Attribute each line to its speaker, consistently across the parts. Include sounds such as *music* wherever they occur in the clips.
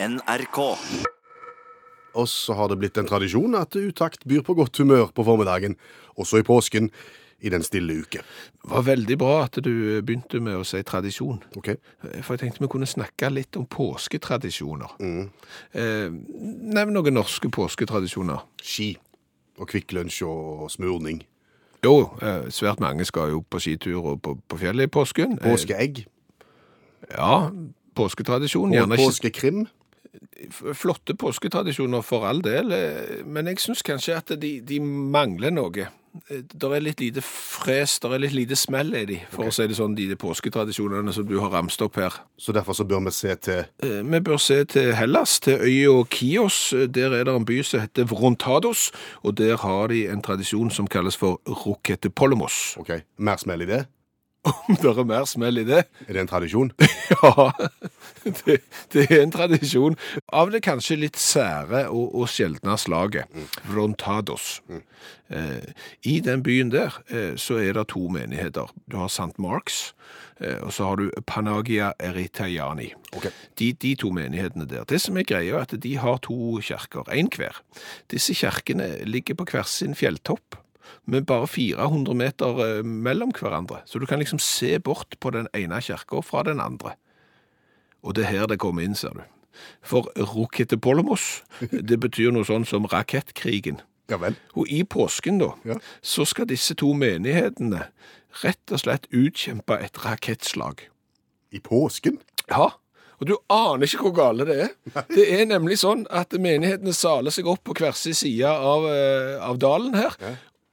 Speaker 1: NRK.
Speaker 2: Og så har det blitt en tradisjon at Utakt byr på godt humør på formiddagen, også i påsken, i den stille uke.
Speaker 3: Det var veldig bra at du begynte med å si tradisjon.
Speaker 2: Ok?
Speaker 3: For jeg tenkte vi kunne snakke litt om påsketradisjoner. Eh, nevn noen norske påsketradisjoner.
Speaker 2: Ski og Kvikk Lunsj og smurning.
Speaker 3: Jo, eh, svært mange skal jo på skitur og på, på fjellet i påsken. Eh,
Speaker 2: Påskeegg.
Speaker 3: ja, påsketradisjon.
Speaker 2: Og
Speaker 3: Gjerne
Speaker 2: påskekrim.
Speaker 3: Flotte påsketradisjoner for all del, eh, men jeg syns kanskje at de, de mangler noe. Det er litt lite fres, det er litt lite smell i de, for å si det sånn, de påsketradisjonene som du har ramst opp her.
Speaker 2: Så derfor så bør vi se til
Speaker 3: Eh, Vi bør se til Hellas, til øya Kios. Der er det en by som heter Vrontados, og der har de en tradisjon som kalles for Roketepolemos.
Speaker 2: Ok, mer smell i det.
Speaker 3: Om det er mer smell i det?
Speaker 2: Er det en tradisjon? *laughs*
Speaker 3: Ja, det, det er en tradisjon av det kanskje litt sære og, og sjeldne slaget. Vrontados. Eh, I den byen der eh, så er det to menigheter. Du har St. Marks, eh, og så har du Panagia Eritayani.
Speaker 2: Okay.
Speaker 3: De, de to menighetene der. Det som er greia er at de har to kjerker, én hver. Disse kjerkene ligger på hver sin fjelltopp, med bare 400 meter eh, mellom hverandre. Så du kan liksom se bort på den ene kirka fra den andre. Og det er her det kommer inn, ser du. For Roketepolemos, *laughs* det betyr noe sånn som rakettkrigen.
Speaker 2: Ja vel.
Speaker 3: Og i påsken da,
Speaker 2: Ja.
Speaker 3: så skal disse to menighetene rett og slett utkjempe et rakettslag.
Speaker 2: I påsken?
Speaker 3: Ja, og du aner ikke hvor gale det er. Det er nemlig sånn at menighetene saler seg opp på hver sin side av, eh, av dalen her,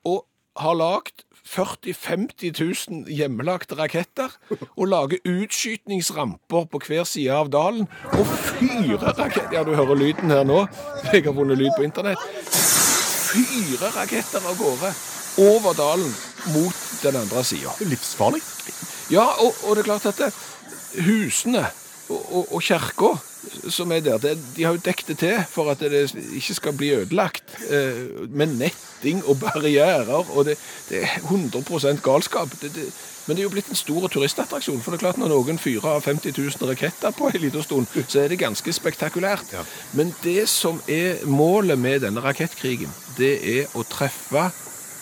Speaker 3: og har lagt 40 000-50 000 hjemmelagte raketter, og lager utskytningsramper på hver side av dalen, og fyrer raketter. Ja, du hører lyden her nå. Jeg har funnet lyd på internett. Fyrer raketter av gårde over dalen mot den andre sida.
Speaker 2: Livsfarlig.
Speaker 3: Ja, og, og det er klart at det, husene og, og, og kirka som er der, det, de har jo dekket det til for at det ikke skal bli ødelagt eh, med netting og barrierer, og det, det er 100 galskap. Det, det, men det er jo blitt en stor turistattraksjon, for det er klart når noen fyrer av 50 000 raketter på en liten stund, så er det ganske spektakulært.
Speaker 2: Ja.
Speaker 3: Men det som er målet med denne rakettkrigen, det er å treffe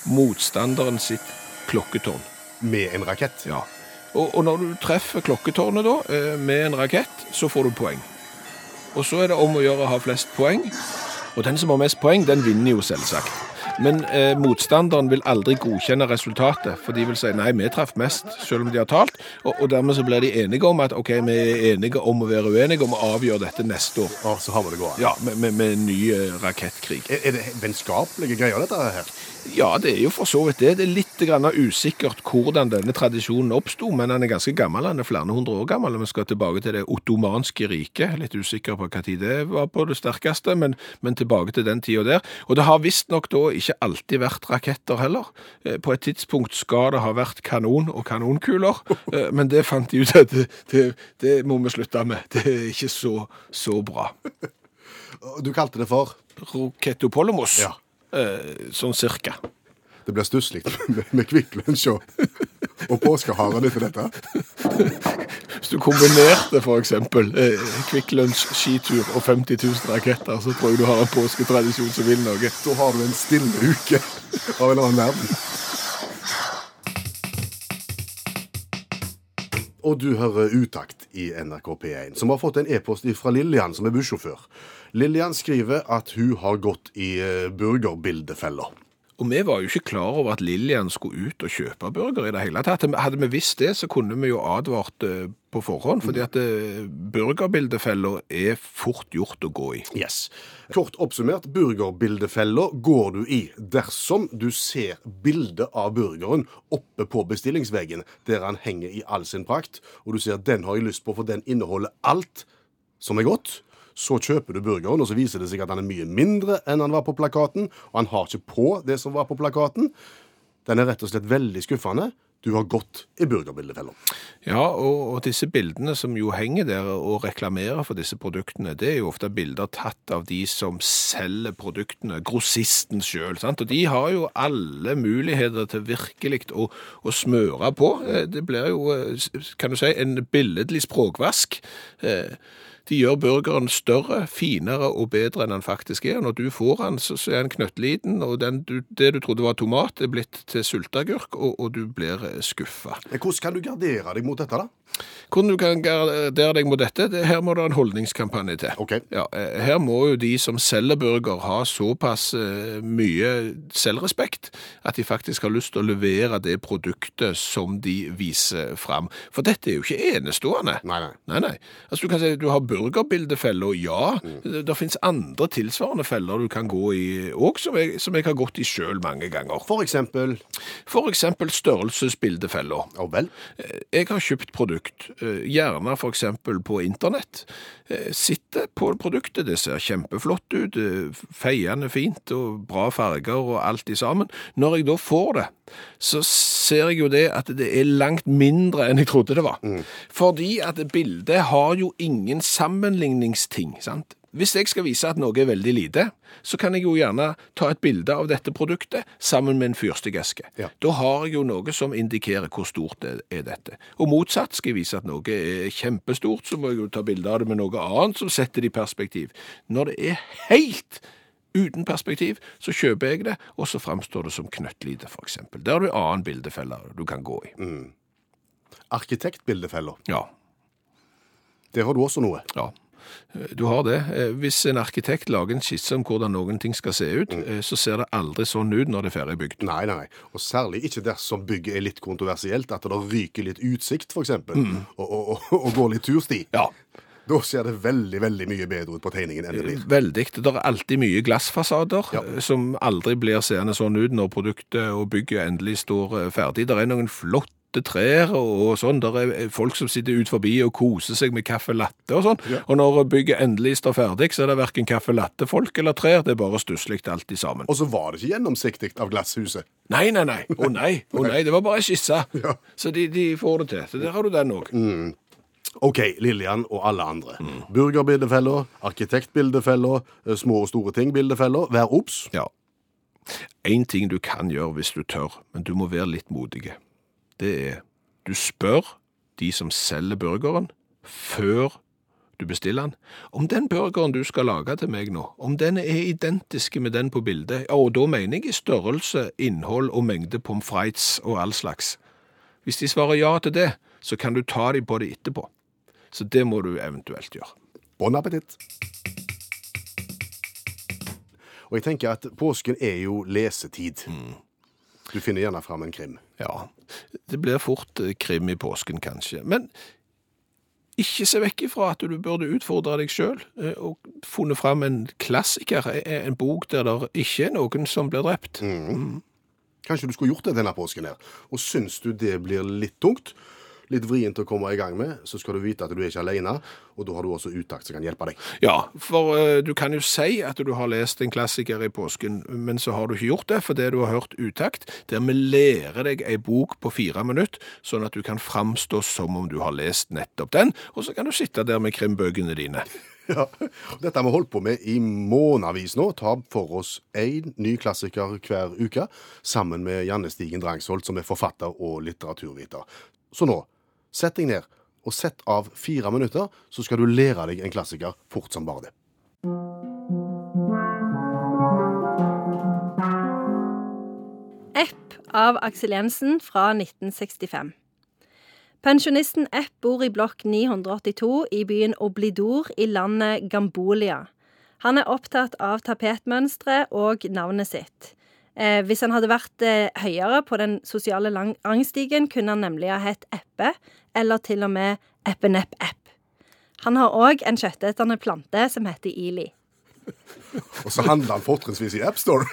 Speaker 3: motstanderen sitt klokketårn.
Speaker 2: Med en rakett.
Speaker 3: Ja. Og, og når du treffer klokketårnet da, eh, med en rakett, så får du poeng. Og så er det om å gjøre å ha flest poeng. Og den som har mest poeng, den vinner jo selvsagt. Men eh, motstanderen vil aldri godkjenne resultatet, for de vil si nei, vi traff mest, selv om de har talt. Og, og dermed så blir de enige om at ok, vi er enige om å være uenige om å avgjøre dette neste år.
Speaker 2: Og så har vi det gående.
Speaker 3: Ja, med, med, med ny eh, rakettkrig.
Speaker 2: Er, er det vennskapelige greier, dette her?
Speaker 3: Ja, det er jo for så vidt det. Det er litt grann usikkert hvordan denne tradisjonen oppsto, men den er ganske gammel. Den er flere hundre år gammel. Vi skal tilbake til det ottomanske riket. Litt usikker på tid det var på det sterkeste, men, men tilbake til den tida der. Og det har visstnok da ikke alltid vært raketter heller. Eh, På et tidspunkt skal det ha vært kanon og kanonkuler, *laughs* eh, men det fant de ut at det, det, det må vi slutte med. Det er ikke så, så bra.
Speaker 2: Du kalte det for
Speaker 3: Roketopolemos,
Speaker 2: Ja.
Speaker 3: eh, sånn cirka.
Speaker 2: Det blir stusslig *laughs* med, med Kvikk Lunsj og, og påskeharene til dette.
Speaker 3: Hvis du kombinerte eksempel eh, Kvikk Lunsj, skitur og 50 000 raketter, så tror jeg du har en påsketradisjon som vil noe.
Speaker 2: Da har du en stille uke av en annen verden. Og du hører Utakt i NRK P1, som har fått en e-post fra Lillian, som er bussjåfør. Lillian skriver at hun har gått i eh, burgerbildefella.
Speaker 3: Og vi var jo ikke klar over at Lillian skulle ut og kjøpe burger i det hele tatt. Hadde vi visst det, så kunne vi jo advart eh, på forhånd, fordi at eh, burgerbildefella er fort gjort å gå i.
Speaker 2: Yes. Kort oppsummert, burgerbildefella går du i dersom du ser bildet av burgeren oppe på bestillingsveggen, der han henger i all sin prakt, og du ser at den har jeg lyst på, for den inneholder alt som er godt. Så kjøper du burgeren, og så viser det seg at han er mye mindre enn han var på plakaten, og han har ikke på det som var på plakaten. Den er rett og slett veldig skuffende. Du har gått i burgerbildefella.
Speaker 3: Ja, og, og disse bildene som jo henger der og reklamerer for disse produktene, det er jo ofte bilder tatt av de som selger produktene, grossisten sjøl. Og de har jo alle muligheter til virkelig å, å smøre på. Eh, Det blir jo, eh, kan du si, en billedlig språkvask. Eh, De gjør burgeren større, finere og bedre enn den faktisk er. Når du får den, så, er den knøttliten, og den, du, det du trodde var tomat, er blitt til sylteagurk, og, og du blir skuffa.
Speaker 2: Hvordan kan du gardere deg mot dette, da?
Speaker 3: Hvordan du kan gardere deg mot dette, det, her må det en holdningskampanje til.
Speaker 2: Okay.
Speaker 3: Ja, eh, her må jo de som selger burger ha såpass eh, mye selvrespekt at de faktisk har lyst til å levere det produktet som de viser fram. For dette er jo ikke enestående.
Speaker 2: Nei, nei.
Speaker 3: Nei, nei. Altså, du kan si du har burgerbildefeller, ja. Det, det finnes andre tilsvarende feller du kan gå i òg, som, som jeg har gått i sjøl mange ganger.
Speaker 2: For eksempel
Speaker 3: For eksempel størrelsesbildefeller.
Speaker 2: Ja vel.
Speaker 3: Jeg har kjøpt produkt, eh, gjerne eksempel på internett. Eh, Sitter på produktet, det ser kjempeflott ut, eh, feiende fint og bra farger og alt i sammen. Når jeg da får det, så ser jeg jo det at det er langt mindre enn jeg trodde det var. Fordi at bildet har jo ingen sammenligningsting, sant? Hvis jeg skal vise at noe er veldig lite, så kan jeg jo gjerne ta et bilde av dette produktet sammen med en fyrstikkeske.
Speaker 2: Ja.
Speaker 3: Da har jeg jo noe som indikerer hvor stort det er dette. Og motsatt, skal jeg vise at noe er kjempestort, så må jeg jo ta bilde av det med noe annet som setter det i perspektiv. Når det er helt uten perspektiv, så kjøper jeg det, og så framstår det som knøttlite, eksempel. Der har du en annen bildefelle du kan gå i.
Speaker 2: Arkitektbildefeller.
Speaker 3: Ja,
Speaker 2: Der har du også noe.
Speaker 3: ja. Du har det. Eh, Hvis en arkitekt lager en skisse om hvordan noen ting skal se ut, mm. så ser det aldri sånn ut når det er ferdig bygd.
Speaker 2: Nei, nei, nei. Og særlig ikke dersom bygget er litt kontroversielt, at det ryker litt utsikt, f.eks., eksempel, og, og, og, og går litt tursti.
Speaker 3: Ja,
Speaker 2: Da ser det veldig, veldig mye bedre ut på tegningen enn det blir.
Speaker 3: Veldig. Det er alltid mye glassfasader
Speaker 2: Ja.
Speaker 3: eh, som aldri blir seende sånn ut når produktet og bygget endelig står eh, ferdig. Det er noen flotte trær og, sånn. Der er folk som sitter ut forbi og koser seg med kaffe latte og sånn.
Speaker 2: Ja.
Speaker 3: Og når bygget endelig står ferdig, så er det verken kaffe latte-folk eller trær. Det er bare stusslig alt i sammen.
Speaker 2: Og så var det ikke gjennomsiktig av glasshuset.
Speaker 3: Nei, nei, nei. Å nei. *laughs* Oh, nei. Det var bare ei skisse.
Speaker 2: Ja.
Speaker 3: Så de, de får det til. Så der har du den òg.
Speaker 2: OK, Lillian og alle andre. Burgerbildefeller, arkitektbildefeller, arkitektbildefella, små og store ting-bildefella. Vær obs.
Speaker 3: Ja. En ting du kan gjøre hvis du tør, men du må være litt modig. Det er du spør de som selger burgeren før du bestiller den, om den burgeren du skal lage til meg nå, om den er identisk med den på bildet, og da mener jeg i størrelse, innhold og mengde pommes frites og all slags. Hvis de svarer ja til det, så kan du ta dem på det etterpå. Så det må du eventuelt gjøre.
Speaker 2: Bon appétit. Og jeg tenker at påsken er jo lesetid. Du finner gjerne fram en krim.
Speaker 3: Ja, det blir fort eh, krim i påsken kanskje. Men ikke se vekk ifra at du burde utfordre deg sjøl og funnet fram en klassiker, eh, en bok der det ikke er noen som blir drept.
Speaker 2: Kanskje du skulle gjort det denne påsken her. Og syns du det blir litt tungt, litt vrient å komme i gang med, så skal du vite at du er ikke alene, og da har du også uttakt som kan hjelpe deg.
Speaker 3: Ja, for uh, du kan jo si at du har lest en klassiker i påsken, men så har du ikke gjort det fordi du har hørt utakt, der vi lærer deg ei bok på fire minutter, sånn at du kan framstå som om du har lest nettopp den, og så kan du sitte der med krimbøkene dine. *laughs*
Speaker 2: Ja, Dette har vi holdt på med i månedsvis nå. Ta for oss én ny klassiker hver uke, sammen med Janne Stigen Drangsholt, som er forfatter og litteraturviter. Så nå, sett deg ned og sett av fire minutter, så skal du lære deg en klassiker fort som bare det.
Speaker 1: Epp av Aksel Jensen fra 1965. Pensjonisten Epp bor i blokk 982 i byen Oblidor i landet Gambolia. Han er opptatt av tapetmønstre og navnet sitt. Eh, hvis han hadde vært eh, høyere på den sosiale rangstigen, kunne han nemlig ha hett Eppe, eller til og med Eppenepp-app. Han har òg en kjøttetende plante som heter Ili.
Speaker 2: Og så handler han fortrinnsvis i AppStore.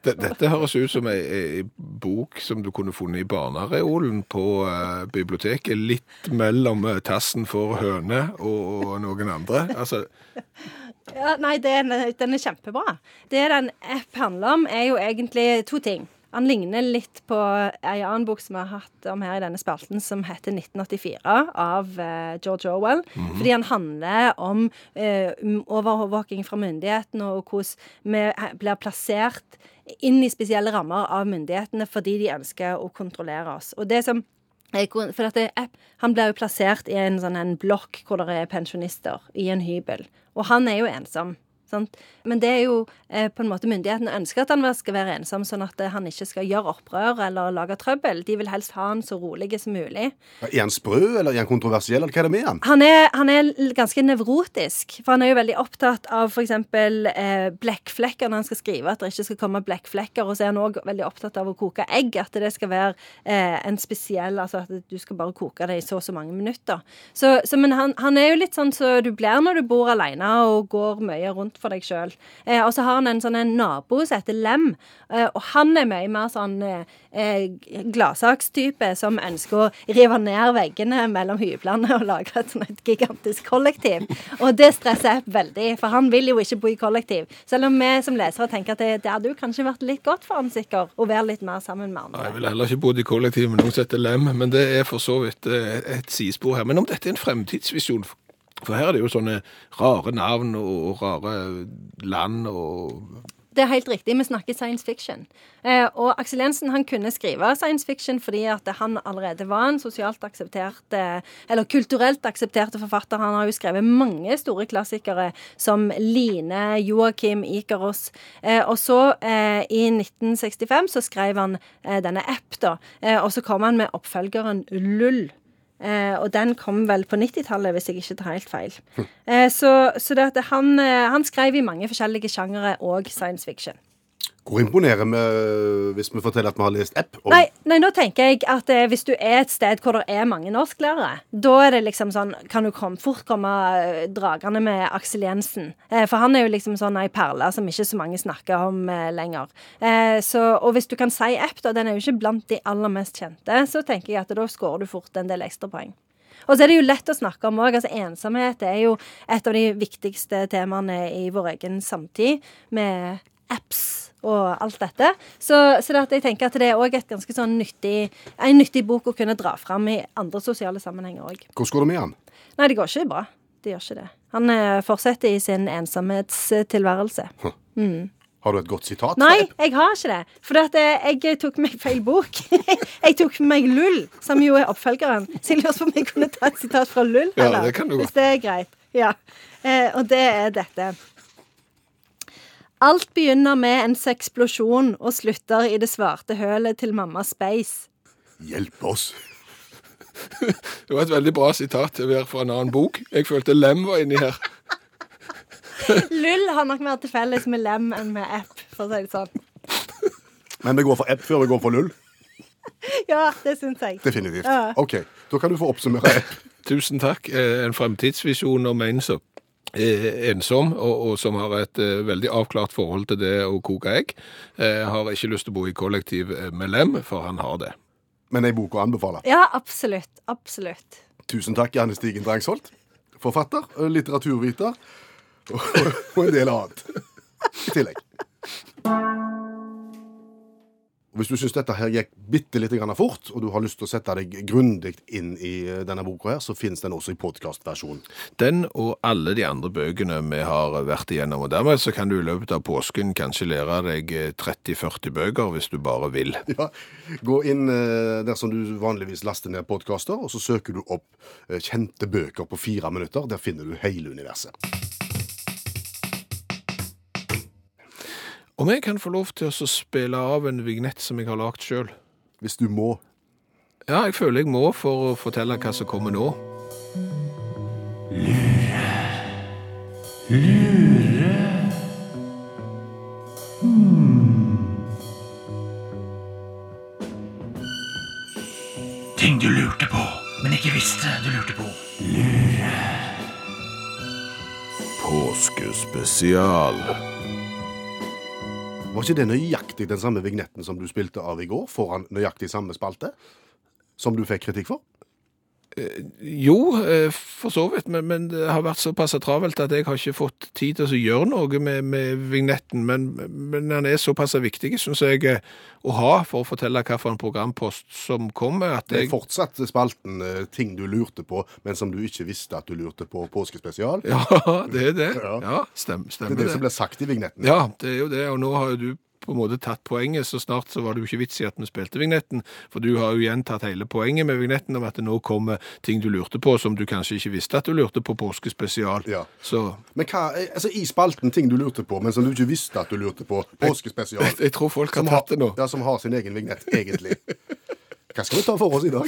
Speaker 3: Dette høres ut som ei, ei bok som du kunne funnet i barnereolen på uh, biblioteket, litt mellom eh, tassen for høne og, og noen andre. Altså,
Speaker 1: Ja, nei, den, den er kjempebra. Det den app handler om, er jo egentlig to ting. han ligner litt på ei annen bok som vi har hatt om her i denne spalten, som heter 1984, av eh, George Orwell. Fordi han handler om eh, overvåking fra myndighetene, og hvordan vi blir plassert inn i spesielle rammer av myndighetene fordi de ønsker å kontrollere oss. Og det som For at det, han blir jo plassert i en sånn en blokk hvor det er pensjonister, i en hybel. Og han er jo ensom. Sant? Men det er jo eh, på en måte myndighetene ønsker at han skal være ensom, sånn at eh, han ikke skal gjøre opprør eller lage trøbbel. De vil helst ha han så rolig som mulig.
Speaker 2: Er han sprø, eller er han kontroversiell, eller hva er det med han?
Speaker 1: Han er, han er ganske nevrotisk, for han er jo veldig opptatt av f.eks. Eh, blekkflekker når han skal skrive, at det ikke skal komme blekkflekker. Og så er han òg veldig opptatt av å koke egg, at det skal være eh, en spesiell Altså at du skal bare koke det i så og så mange minutter. Så, så, men han, han er jo litt sånn som så du blir når du bor alene og går mye rundt for deg sjøl. Eh, og så har han en sånn en nabo som heter Lem, eh, og han er mye mer sånn eh, eh, gladsakstype som ønsker å rive ned veggene mellom hyblene og lage et sånn et gigantisk kollektiv. Og det stresser jeg veldig, for han vil jo ikke bo i kollektiv. Selv om vi som lesere tenker at det, det hadde jo kanskje vært litt godt for han sikkert å være litt mer sammen med
Speaker 3: Jeg
Speaker 1: andre.
Speaker 3: ville heller ikke bodd i kollektiv med noen som heter Lem, men det er for så vidt eh, et sidespor her. Men om dette er en fremtidsvisjon For her er det jo sånne rare navn og rare land og
Speaker 1: Det er helt riktig, vi snakker science fiction. Eh, og Aksel Jensen han kunne skrive science fiction fordi at han allerede var en sosialt akseptert, eh, eller kulturelt aksepterte forfatter. Han har jo skrevet mange store klassikere som Line, Joakim, Ikaros. Eh, og så, eh, i 1965, så skrev han eh, denne App, da. Og så kom han med oppfølgeren Lull. Eh, og den kom vel på 90-tallet, hvis jeg ikke tar helt feil. Eh, så så det at han, eh, han skrev i mange forskjellige sjangere og science fiction.
Speaker 2: Hvor imponerer vi hvis vi forteller at vi har lest app? om-
Speaker 1: Nei, nei, nå tenker jeg at eh, hvis du er et sted hvor det er mange norsklærere, da er det liksom sånn Kan du kom, fort komme eh, dragende med Aksel Jensen. Eh, for han er jo liksom sånn ei perle som ikke så mange snakker om eh, lenger. Eh, så, og hvis du kan si app, da, den er jo ikke blant de aller mest kjente, så tenker jeg at da scorer du fort en del ekstrapoeng. Og så er det jo lett å snakke om òg. Altså, ensomhet er jo et av de viktigste temaene i vår egen samtid, med apps og alt dette. Så, så det jeg tenker at det er òg sånn nyttig, en nyttig bok å kunne dra fram i andre sosiale sammenhenger òg.
Speaker 2: Hvordan går det med han?
Speaker 1: Nei, det går ikke bra. Det gjør ikke det. Han eh, fortsetter i sin ensomhetstilværelse.
Speaker 2: Har du et godt sitat?
Speaker 1: Nei, jeg har ikke det. For eh, jeg tok meg feil bok. *laughs* jeg tok meg Lull, som jo er oppfølgeren. Så jeg lurte på om jeg kunne ta et sitat fra Lull.
Speaker 3: Ja, det kan du.
Speaker 1: Hvis det er greit. Ja. Eh, og det er dette. Alt begynner med en seksplosjon og slutter i det svarte hølet til mamma Space.
Speaker 2: Hjelp oss. *laughs*
Speaker 3: Det var et veldig bra sitat til å være fra en annen bok. Jeg følte Lem var inni her. *laughs*
Speaker 1: Lull har nok mer til felles med Lem enn med app, for å si det sånn.
Speaker 2: Men vi går for app før vi går for lull?
Speaker 1: Ja, det syns jeg.
Speaker 2: Definitivt.
Speaker 1: Ja.
Speaker 2: OK, da kan du få oppsummere app.
Speaker 3: Tusen takk. Eh, En fremtidsvisjon om er ensom, og, og som har et eh, veldig avklart forhold til det å koke egg. Eh, har ikke lyst til å bo i kollektiv eh, med Lem, for han har det.
Speaker 2: Men ei bok å anbefale.
Speaker 1: Ja, absolutt. Absolutt.
Speaker 2: Tusen takk, Janne Stigen Drangsholt. Forfatter, litteraturviter og, og en del annet i tillegg. Hvis du syns dette her gikk bitte litt fort, og du har lyst til å sette deg grundig inn i eh, denne boka, her, så finnes den også i podkastversjonen.
Speaker 3: Den og alle de andre bøkene vi har vært igjennom. Og dermed så kan du i løpet av påsken kanskje lære deg eh, 30-40 bøker hvis du bare vil. *laughs*
Speaker 2: Ja, Gå inn eh, der som du vanligvis laster ned podkaster, og så søker du opp eh, kjente bøker på fire minutter. Der finner du hele universet.
Speaker 3: Om jeg kan få lov til å spille av en vignett som jeg har lagd sjøl?
Speaker 2: Hvis du må.
Speaker 3: Ja, jeg føler jeg må for å fortelle hva som kommer nå. Lure. Lure.
Speaker 4: Ting du lurte på, men ikke visste du lurte på. Lure.
Speaker 3: Påskespesial.
Speaker 2: Var ikke det nøyaktig den samme vignetten som du spilte av i går, foran nøyaktig samme spalte? Som du fikk kritikk for?
Speaker 3: Jo, eh, for så vidt, men, men det har vært såpass travelt at jeg har ikke fått tid til å gjøre noe med, med vignetten. Men, men den er såpass viktig, syns jeg, eh, å ha for å fortelle hvilken programpost som kommer. At
Speaker 2: Det er fortsatt spalten eh, ting du lurte på, men som du ikke visste at du lurte på påskespesial.
Speaker 3: ja, det er det.
Speaker 2: Ja.
Speaker 3: Ja, stemmer
Speaker 2: Det
Speaker 3: stemmer
Speaker 2: er det
Speaker 3: det.
Speaker 2: som blir sagt i vignetten.
Speaker 3: Ja, det er jo det, og nå har jo du på en måte tatt poenget, så snart så var det jo ikke vits i at vi spilte vignetten, for du har jo gjentatt hele poenget med vignetten om at det nå kommer ting du lurte på som du kanskje ikke visste at du lurte på påskespesial.
Speaker 2: Ja.
Speaker 3: Så
Speaker 2: Men hva, eh, altså i spalten ting du lurte på, men som du ikke visste at du lurte på, påskespesial.
Speaker 3: jeg, jeg tror folk har tatt det nå.
Speaker 2: ja, som har sin egen vignett, egentlig. Hva skal vi ta for oss i dag?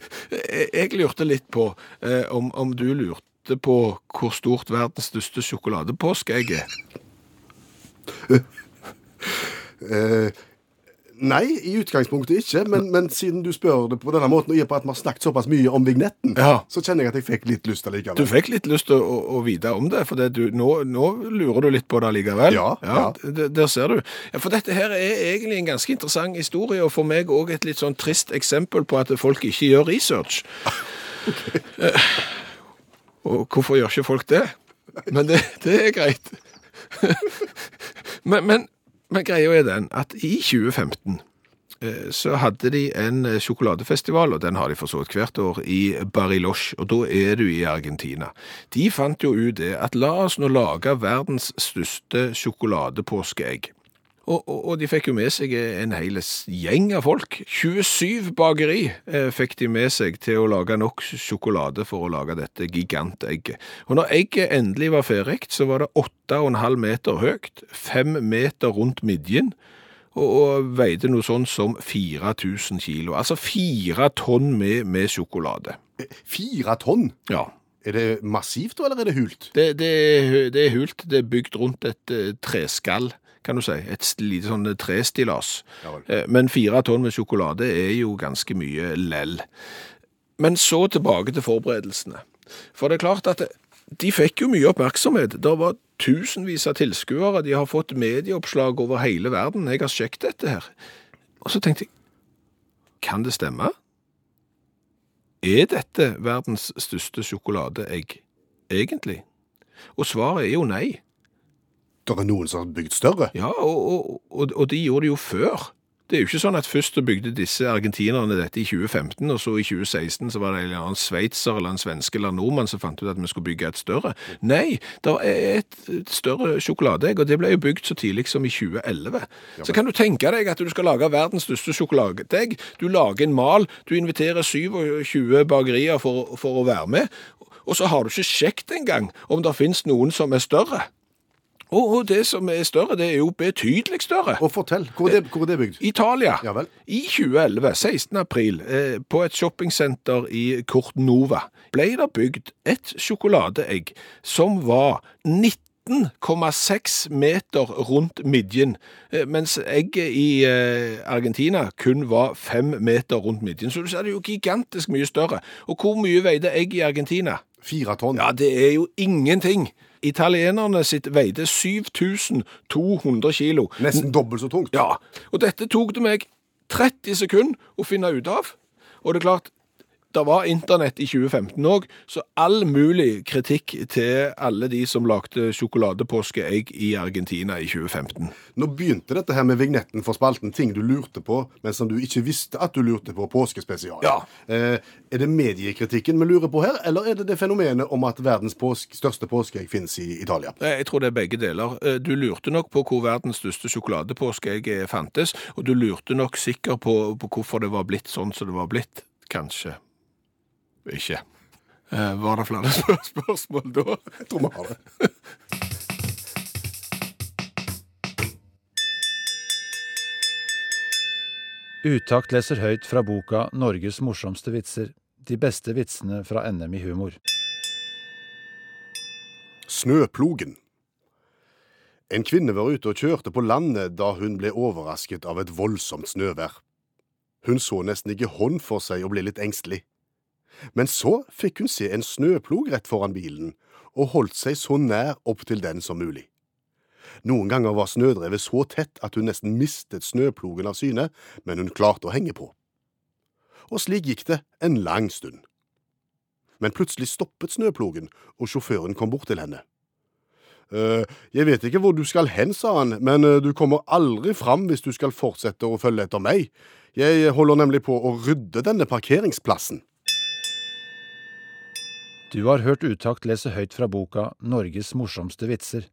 Speaker 2: *laughs*
Speaker 3: Jeg lurte litt på eh, om, om du lurte på hvor stort verdens største sjokoladepåskeegg er. *laughs*
Speaker 2: Eh, nei, i utgangspunktet ikke, men, men siden du spør det på denne måten, og i og med at vi har snakket såpass mye om vignetten,
Speaker 3: Ja.
Speaker 2: så kjenner jeg at jeg fikk litt lyst allikevel.
Speaker 3: Du fikk litt lyst til å, å vite om det, for det du, nå, nå lurer du litt på det allikevel.
Speaker 2: Ja, ja.
Speaker 3: ja. Der ser du. Ja, for dette her er egentlig en ganske interessant historie, og for meg òg et litt sånn trist eksempel på at folk ikke gjør research. *laughs* Eh, og hvorfor gjør ikke folk det? Men det, det er greit. *laughs* men, men, men greia er den at i 2015 eh, så hadde de en eh, sjokoladefestival, og den har de for så vidt hvert år, i Bariloche, og da er du i Argentina. De fant jo ut det at la oss nå lage verdens største sjokoladepåskeegg. Og, og, og de fikk jo med seg en hel gjeng av folk. 27 bakeri eh, fikk de med seg til å lage nok sjokolade for å lage dette gigantegget. Og når egget endelig var ferdig, så var det 8,5 meter høyt, 5 meter rundt midjen, og, og veide noe sånn som 4000 kilo. Altså 4 tonn med, med sjokolade.
Speaker 2: Fire tonn?
Speaker 3: Ja.
Speaker 2: Er det massivt, eller er det hult?
Speaker 3: Det, det, det er hult, det er bygd rundt et eh, treskall, kan du si. Et lite sånn trestillas.
Speaker 2: Ja.
Speaker 3: Eh, Men fire tonn med sjokolade er jo ganske mye lell. Men så tilbake til forberedelsene. For det er klart at de fikk jo mye oppmerksomhet. Det var tusenvis av tilskuere. De har fått medieoppslag over hele verden. Jeg har sjekket dette her. Og så tenkte jeg, kan det stemme? Er dette verdens største sjokoladeegg egentlig? Og svaret er jo nei.
Speaker 2: Det er noen som har bygd større.
Speaker 3: Ja, og, og, og, de gjorde det jo før. Det er jo ikke sånn at først bygde disse argentinerne dette i 2015, og så i 2016 så var det en eller annen sveitser eller en svenske eller en nordmann som fant ut at vi skulle bygge et større. Nei, det er et et større sjokoladeegg, og det ble jo bygd så tidlig som i 2011. Så kan du tenke deg at du skal lage verdens største sjokoladeegg. Du lager en mal, du inviterer 27 bakerier for, for å være med, og så har du ikke sjekket engang om det finnes noen som er større. Og, og det som er større, det er jo betydelig større.
Speaker 2: Og fortell, hvor er det, hvor er det bygd?
Speaker 3: Italia.
Speaker 2: Ja vel.
Speaker 3: I 2011, 16. april, eh, på et shoppingsenter i Cortnova, ble det bygd et sjokoladeegg som var 19,6 meter rundt midjen, eh, mens egget i eh, Argentina kun var 5 meter rundt midjen. Så du ser det er jo gigantisk mye større. Og hvor mye veide egg i Argentina?
Speaker 2: Fire tonn.
Speaker 3: Ja, det er jo ingenting. Italienerne sitt veide 7200 kilo.
Speaker 2: Nesten dobbelt så tungt.
Speaker 3: Ja, og dette tok det meg 30 sekunder å finne ut av. Og det er klart, det var internett i 2015 òg, så all mulig kritikk til alle de som lagde sjokoladepåskeegg i Argentina i 2015.
Speaker 2: Nå begynte dette her med vignetten for spalten ting du lurte på, men som du ikke visste at du lurte på påskespesial.
Speaker 3: Ja.
Speaker 2: Eh, er det mediekritikken vi lurer på her, eller er det det fenomenet om at verdens påske, største påskeegg finnes i Italia?
Speaker 3: Jeg tror det er begge deler. Eh, Du lurte nok på hvor verdens største sjokoladepåskeegg fantes, og du lurte nok sikkert på, på hvorfor det var blitt sånn som det var blitt. Kanskje ikke. Eh, Var det flere spør *laughs* spørsmål da?
Speaker 2: Jeg tror vi har det.
Speaker 5: Utakt leser høyt fra boka Norges morsomste vitser. De beste vitsene fra NM i humor.
Speaker 2: Snøplogen. En kvinne var ute og kjørte på landet da hun ble overrasket av et voldsomt snøvær. Hun så nesten ikke hånd for seg og ble litt engstelig. Men så fikk hun se en snøplog rett foran bilen, og holdt seg så nær opp til den som mulig. Noen ganger var snødrevet så tett at hun nesten mistet snøplogen av syne, men hun klarte å henge på. Og slik gikk det en lang stund. Men plutselig stoppet snøplogen, og sjåføren kom bort til henne. «Eh, jeg vet ikke hvor du skal hen, sa han, men eh, du kommer aldri fram hvis du skal fortsette å følge etter meg. Jeg holder nemlig på å rydde denne parkeringsplassen.
Speaker 5: Du har hørt Utakt lese høyt fra boka Norges morsomste vitser.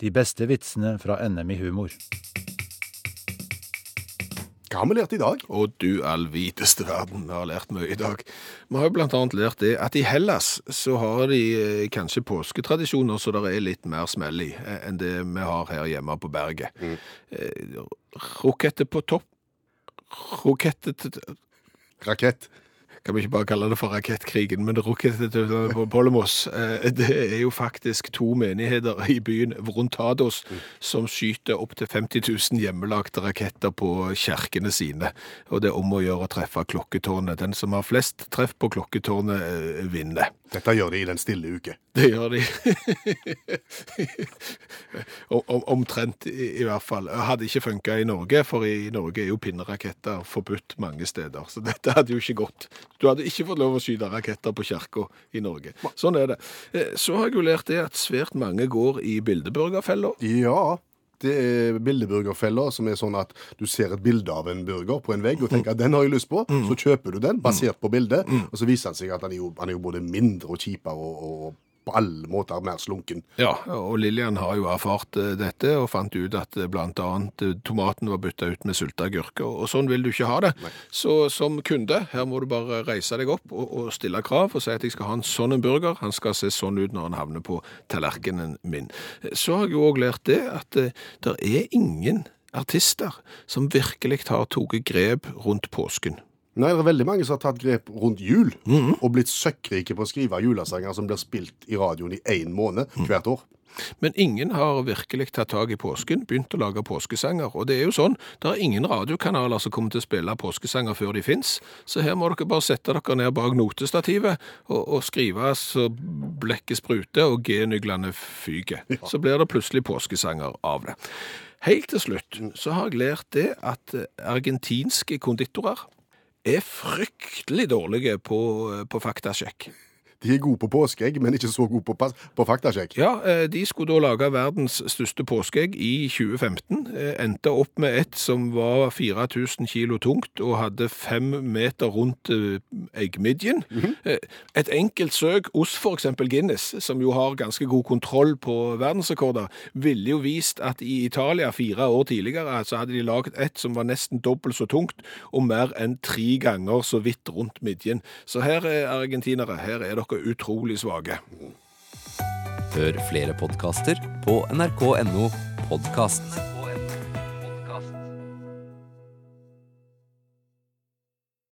Speaker 5: De beste vitsene fra NM i humor.
Speaker 2: Hva har vi lært i dag?
Speaker 3: Å, du allviteste verden, vi har lært mye i dag. Vi har jo blant annet lært det at i Hellas så har de eh, kanskje påsketradisjoner så det er litt mer smell i eh, enn det vi har her hjemme på berget. Eh, Rokette på topp. Rokette til
Speaker 2: Rakett.
Speaker 3: Kan vi ikke bare kalle det for rakettkrigen, men rokettet på Polemos, eh, det er jo faktisk to menigheter i byen Vrontados som skyter opp til 50 000 hjemmelagte raketter på kjerkene sine. Og det er om å gjøre å treffe klokketårnet. Den som har flest treff på klokketårnet, eh, vinner.
Speaker 2: Dette gjør de i den stille uke.
Speaker 3: Det gjør de. *laughs* Om- om- Omtrent, i, i hvert fall. Hadde ikke funka i Norge, for i Norge er jo pinneraketter forbudt mange steder. Så dette hadde jo ikke gått. Du hadde ikke fått lov å skyte raketter på kirka i Norge. Sånn er det. Eh, Så har jeg jo lært det at svært mange går i bildeburgerfella.
Speaker 2: Ja, det er bildeburgerfeller som er sånn at du ser et bilde av en burger på en vegg og tenker at den har jeg lyst på. Så kjøper du den basert på bildet, og så viser den seg at han er jo, han er jo både mindre og kjipere og, og på alle måter mer slunken.
Speaker 3: Ja, og Lillian har jo erfart eh, dette og fant ut at bl.a. blant annet eh, tomaten var bytta ut med sulteagurker, og sånn vil du ikke ha det. Så som kunde, her må du bare reise deg opp og, og stille krav og si at jeg skal ha en sånn en burger, han skal se sånn ut når han havner på tallerkenen min. Så har jeg jo også lært det at eh, det er ingen artister som virkelig har tatt grep rundt påsken.
Speaker 2: Nei, det er veldig mange som har tatt grep rundt jul og blitt søkkrike på å skrive julesanger som blir spilt i radioen i én måned hvert år.
Speaker 3: Men ingen har virkelig tatt tak i påsken, begynt å lage påskesanger. Og det er jo sånn, det er ingen radiokanaler som kommer til å spille påskesanger før de fins. Så her må dere bare sette dere ned bak notestativet og, og skrive så blekket spruter og G-nyglene fyker. Så blir det plutselig påskesanger av det. Helt til slutt så har jeg lært det at eh, argentinske konditorer er fryktelig dårlige på, på faktasjekk.
Speaker 2: De er gode på påskeegg, men ikke så gode på, på faktasjekk.
Speaker 3: Ja, eh, de skulle da lage verdens største påskeegg i 2015. Eh, Endte opp med et som var 4000 kilo tungt og hadde fem meter rundt eggmidjen. eggmidjen. -hmm. Et enkelt søk hos eksempel Guinness, som jo har ganske god kontroll på verdensrekorder, ville jo vist at i Italia fire år tidligere så hadde de laget et som var nesten dobbelt så tungt og mer enn tre ganger så vidt rundt midjen. Så her er argentinere, her er dere utrolig svake.
Speaker 6: Hør flere podkaster på nrk.no podkast.